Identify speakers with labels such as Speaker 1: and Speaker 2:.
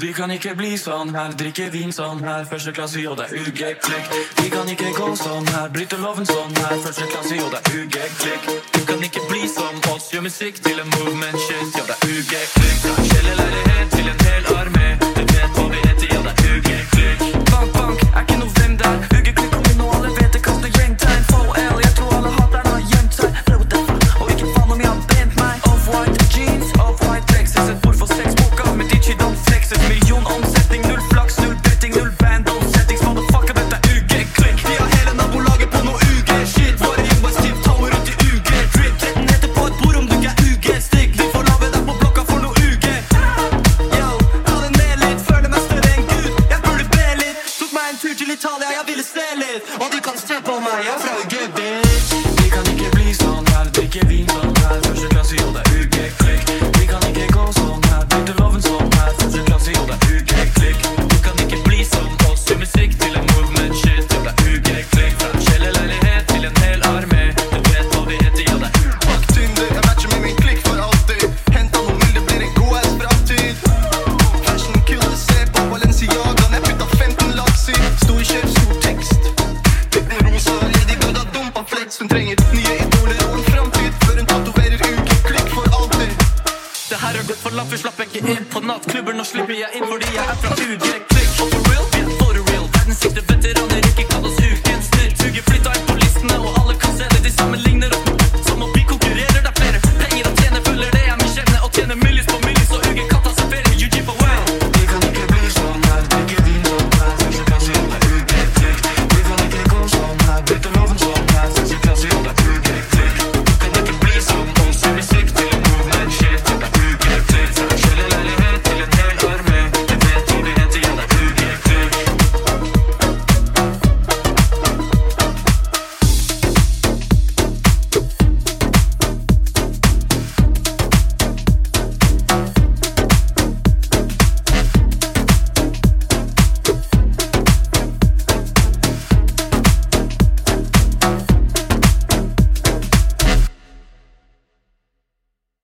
Speaker 1: Vi kan ikke bli sånn her, drikke vin sånn her, første klasse, og det er ugg klikk. Vi kan ikke gå sånn her, bryte loven sånn her, første klasse, og det er ugg klikk. Du kan ikke bli som oss, gjør musikk til en movement shit, ja det er ugg klikk. Kjellerleilighet til en hel armé. til Italia, jeg ville se litt. Og de kan se på meg, jeg er fra Egypt. Vi kan ikke bli
Speaker 2: for
Speaker 1: langt, vi slapp ikke inn på nattklubber. Nå slipper jeg inn fordi jeg er fra UG. Klikk, for real, for real. Verdens siste veteraner.